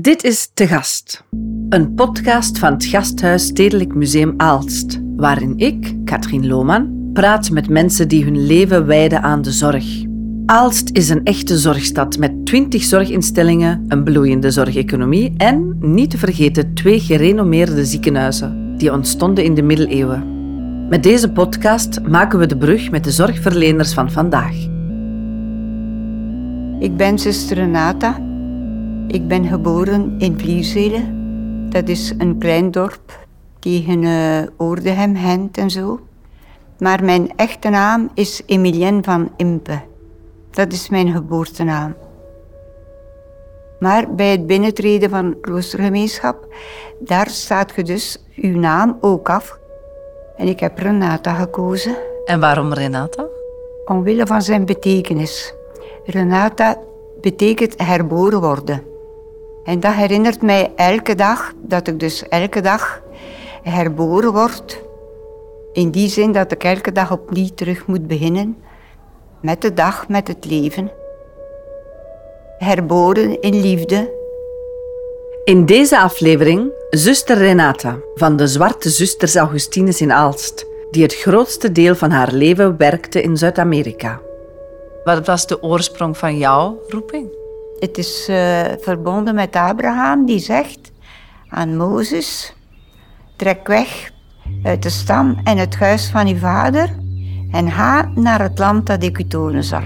Dit is Te Gast, een podcast van het Gasthuis Stedelijk Museum Aalst, waarin ik, Katrien Lohman, praat met mensen die hun leven wijden aan de zorg. Aalst is een echte zorgstad met 20 zorginstellingen, een bloeiende zorgeconomie en, niet te vergeten, twee gerenommeerde ziekenhuizen die ontstonden in de middeleeuwen. Met deze podcast maken we de brug met de zorgverleners van vandaag. Ik ben zuster Renata. Ik ben geboren in Vlierzele. Dat is een klein dorp tegen uh, Oordehem, Gent en zo. Maar mijn echte naam is Emilienne van Impe. Dat is mijn geboortenaam. Maar bij het binnentreden van kloostergemeenschap, daar staat je dus uw naam ook af. En ik heb Renata gekozen. En waarom Renata? Omwille van zijn betekenis. Renata betekent herboren worden. En dat herinnert mij elke dag, dat ik dus elke dag herboren word. In die zin dat ik elke dag opnieuw terug moet beginnen met de dag, met het leven. Herboren in liefde. In deze aflevering zuster Renata van de Zwarte Zusters Augustinus in Aalst, die het grootste deel van haar leven werkte in Zuid-Amerika. Wat was de oorsprong van jouw roeping? Het is uh, verbonden met Abraham die zegt aan Mozes: Trek weg uit de stam en het huis van uw vader en ga naar het land dat ik u tonen zal.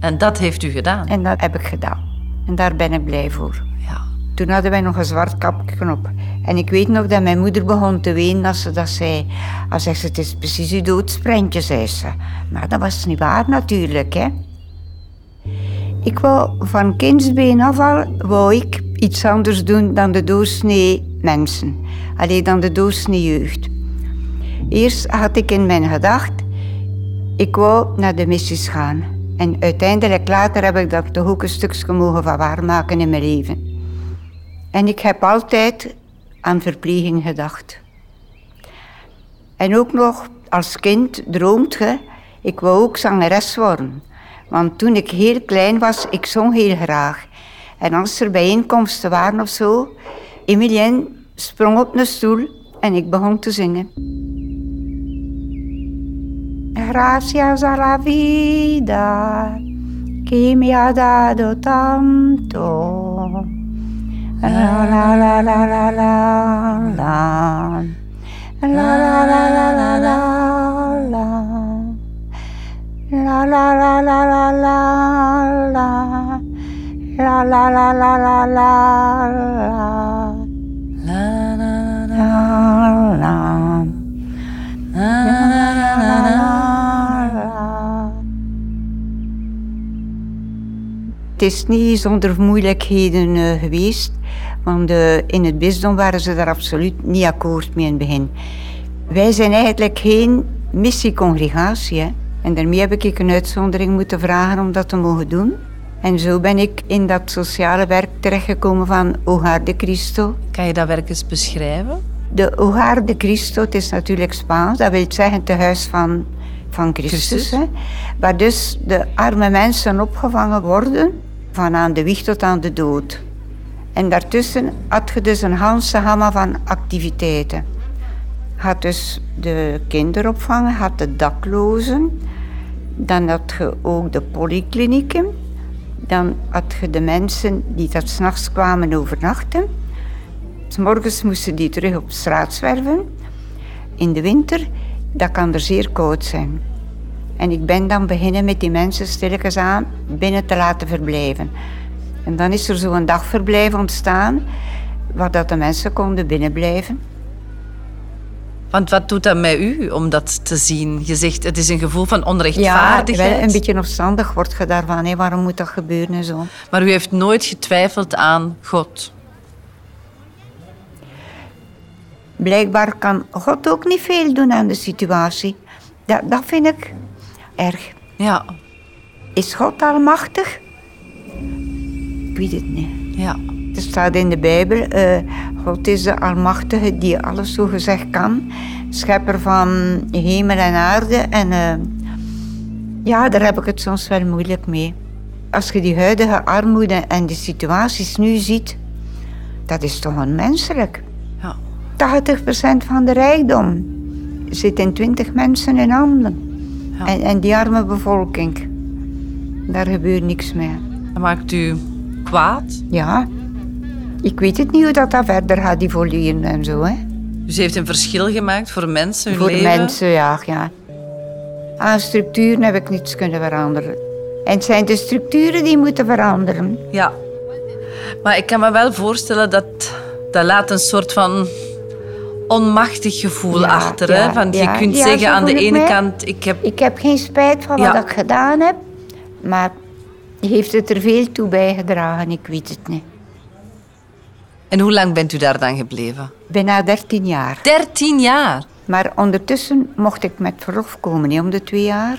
En dat heeft u gedaan? En dat heb ik gedaan. En daar ben ik blij voor. Ja. Toen hadden wij nog een zwart kapje op. En ik weet nog dat mijn moeder begon te wenen als ze dat zei. Als zegt ze, het is precies uw doodsprentje, zei ze. Maar dat was niet waar natuurlijk, hè. Ik wou van kindsbeen af al, wou ik iets anders doen dan de doorsnee mensen. Alleen dan de doorsnee jeugd. Eerst had ik in mijn gedacht, ik wou naar de missies gaan. En uiteindelijk later heb ik dat toch ook een stukje mogen van waarmaken in mijn leven. En ik heb altijd aan verpleging gedacht. En ook nog als kind droomt je, ik wou ook zangeres worden. Want toen ik heel klein was, ik zong heel graag. En als er bijeenkomsten waren of zo, Emilien sprong op een stoel en ik begon te zingen. Gracias a la vida que me ha dado tanto. La la la la la la la. La la la la la la la. La la la La la la la la la la. La la la la. Het is niet zonder moeilijkheden uh, geweest, want uh, in het bisdom waren ze daar absoluut niet akkoord mee in het begin. Wij zijn eigenlijk geen missiecongregatie. Hè? En daarmee heb ik een uitzondering moeten vragen om dat te mogen doen. En zo ben ik in dat sociale werk terechtgekomen van Hogar de Cristo. Kan je dat werk eens beschrijven? De Hogar de Cristo, het is natuurlijk Spaans, dat wil zeggen het huis van, van Christus. Christus. Hè, waar dus de arme mensen opgevangen worden van aan de wieg tot aan de dood. En daartussen had je dus een hele gamma van activiteiten. Had dus de kinderopvang, had de daklozen, dan had je ook de polyklinieken, dan had je de mensen die dat s'nachts kwamen overnachten. S morgens moesten die terug op straat zwerven. In de winter, dat kan er zeer koud zijn. En ik ben dan beginnen met die mensen stilletjes aan binnen te laten verblijven. En dan is er zo'n dagverblijf ontstaan waar dat de mensen konden binnenblijven. Want wat doet dat met u om dat te zien? Je zegt het is een gevoel van onrechtvaardigheid. Ja, een beetje opstandig wordt je daarvan. Waarom moet dat gebeuren en zo? Maar u heeft nooit getwijfeld aan God? Blijkbaar kan God ook niet veel doen aan de situatie. Dat, dat vind ik erg. Ja. Is God almachtig? Ik weet het niet. Ja. Er staat in de Bijbel, uh, God is de Almachtige die alles zo gezegd kan. Schepper van hemel en aarde. En uh, ja, daar heb ik het soms wel moeilijk mee. Als je die huidige armoede en de situaties nu ziet, Dat is toch onmenselijk? Ja. 80% van de rijkdom zit in 20 mensen in handen. Ja. En, en die arme bevolking, daar gebeurt niks meer. Dat maakt u kwaad. Ja, ik weet het niet hoe dat, dat verder gaat evolueren en zo. Hè. Dus heeft een verschil gemaakt voor mensen, hun Voor leven. mensen, ja, ja. Aan structuren heb ik niets kunnen veranderen. En het zijn de structuren die moeten veranderen. Ja. Maar ik kan me wel voorstellen dat dat laat een soort van onmachtig gevoel Ja, achter. ja, hè? Van, je kunt zeggen aan de ene mij. kant, ik heb... Ik heb geen spijt van wat ik gedaan heb, maar heeft het er veel toe bijgedragen? Ik weet het niet. En hoe lang bent u daar dan gebleven? Bijna 13 jaar. 13 jaar. Maar ondertussen mocht ik met verlof komen, hè, om de twee jaar.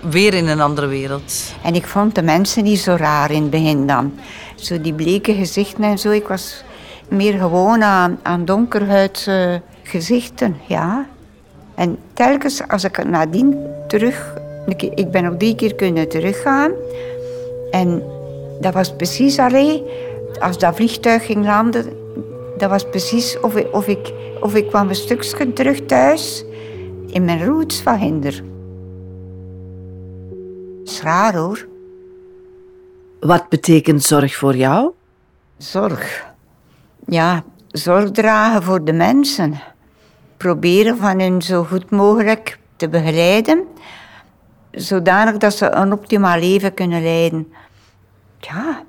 Weer in een andere wereld. En ik vond de mensen niet zo raar in het begin dan. Zo die bleke gezichten en zo. Ik was meer gewoon aan, aan donkerhuidse gezichten, ja. En telkens als ik nadien terug... Ik, ben nog drie keer kunnen teruggaan. En dat was precies alleen... Als dat vliegtuig ging landen... Dat was precies of ik, of ik, of ik kwam een stukje terug thuis... In mijn roots van hinder. is raar hoor. Wat betekent zorg voor jou? Zorg. Ja, zorg dragen voor de mensen. Proberen van hen zo goed mogelijk te begeleiden, zodanig dat ze een optimaal leven kunnen leiden. Ja,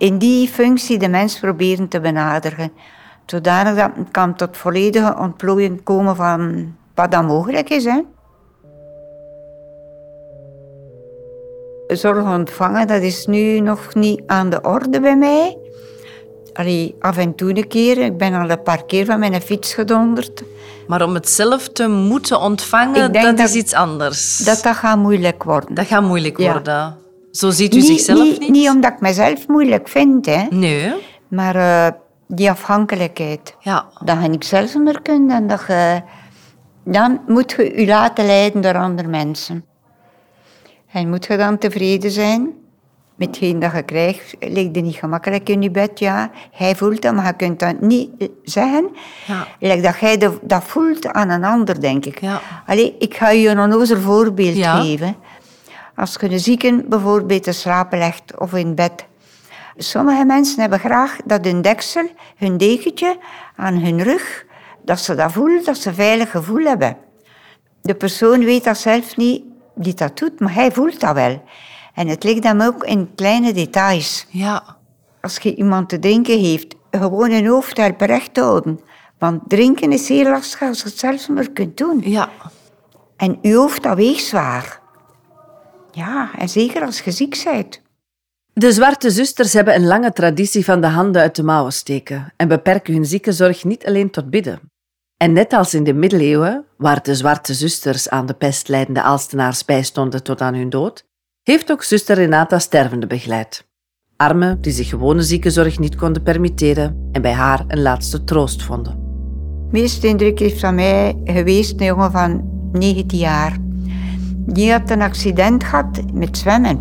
in die functie de mens proberen te benaderen, zodanig dat het kan tot volledige ontplooiing komen van wat dan mogelijk is. Hè. Zorg ontvangen, dat is nu nog niet aan de orde bij mij. Allee, af en toe een keer. Ik ben al een paar keer van mijn fiets gedonderd. Maar om het zelf te moeten ontvangen, dat, dat- is iets anders. Dat dat gaat moeilijk worden. Dat gaat moeilijk Ja. worden. Zo ziet u zichzelf niet? niet? omdat ik mezelf moeilijk vind, hè. Nee. maar eh, die afhankelijkheid. Ja. Dat je niks zelf meer kunt en dat je... Dan moet je je laten leiden door andere mensen. En moet je dan tevreden zijn met hetgeen dat je krijgt. Ligt je niet gemakkelijk in je bed, ja. Hij voelt dat, maar je kunt dat niet eh, zeggen. Ja. Like dat jij dat voelt aan een ander, denk ik. Ja. Allee, ik ga je een onnozel voorbeeld Ja. geven. Als je een zieke bijvoorbeeld te slapen legt of in bed. Sommige mensen hebben graag dat hun deksel, hun dekentje aan hun rug, dat ze dat voelen, dat ze een veilig gevoel hebben. De persoon weet dat zelf niet die dat doet, maar hij voelt dat wel. En het ligt hem ook in kleine details. Ja. Als je iemand te drinken heeft, gewoon een hoofd helpen recht houden. Want drinken is heel lastig als je het zelf maar kunt doen. Ja. En je hoofd, dat weegt zwaar. Ja, en zeker als je ziek bent. De Zwarte Zusters hebben een lange traditie van de handen uit de mouwen steken en beperken hun ziekenzorg niet alleen tot bidden. En net als in de middeleeuwen, waar de Zwarte Zusters aan de pestlijdende Aalstenaars bijstonden tot aan hun dood, heeft ook zuster Renata stervende begeleid. Armen die zich gewone ziekenzorg niet konden permitteren en bij haar een laatste troost vonden. De meeste indruk is van mij geweest een jongen van 19 jaar. Die had een accident gehad met zwemmen.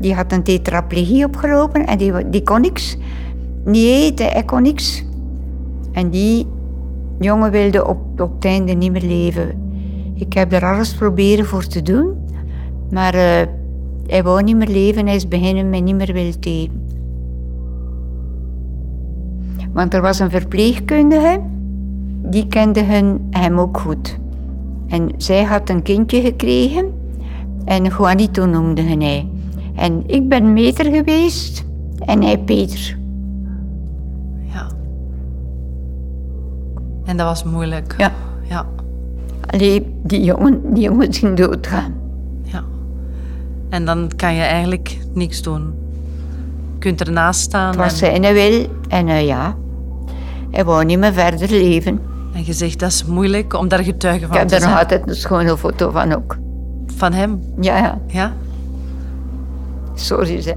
Die had een tetraplegie opgelopen en die, die kon niks. Niet eten, hij kon niks. En die jongen wilde op, op het einde niet meer leven. Ik heb er alles proberen voor te doen, maar eh, hij wou niet meer leven. Hij is beginnen met niet meer willen eten. Want er was een verpleegkundige, die kende hem ook goed. En zij had een kindje gekregen en Juanito noemde hij. En ik ben meter geweest en hij Peter. Ja. En dat was moeilijk. Ja. Ja. Allee, die jongen, die jongen ging doodgaan. ja. En dan kan je eigenlijk niks doen. Je kunt ernaast staan Het was en, zijn wil en eh, ja, hij wou niet meer verder leven. En je zegt dat is moeilijk om daar getuige Ik van heb te er nog zijn. altijd een schone foto van ook. Van hem, Ja, ja, ja? sorry zeg.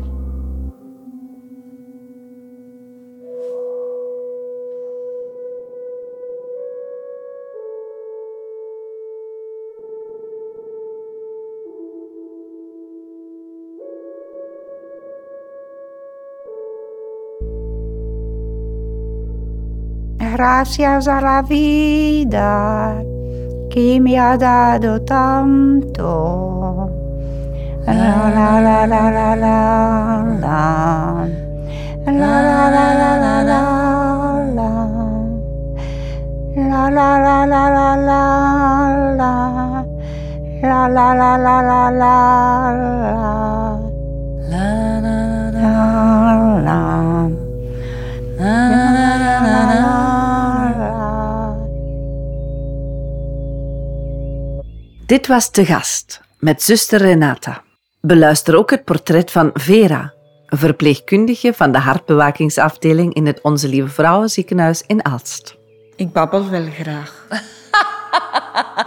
Gracias a la vida que me ha dado tanto. La la la la la la la. La la la la la la la. La la la la la la la. La la la la la la. Dit was Te Gast met zuster Renata. Beluister ook het portret van Vera, een verpleegkundige van de hartbewakingsafdeling in het Onze Lieve Vrouwenziekenhuis in Aalst. Ik babbel wel graag.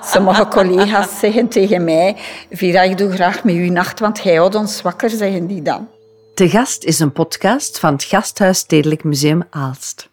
Sommige collega's zeggen tegen mij, Vera, ik doe graag met u nacht, want hij houdt ons wakker, zeggen die dan. Te Gast is een podcast van het Gasthuis Stedelijk Museum Aalst.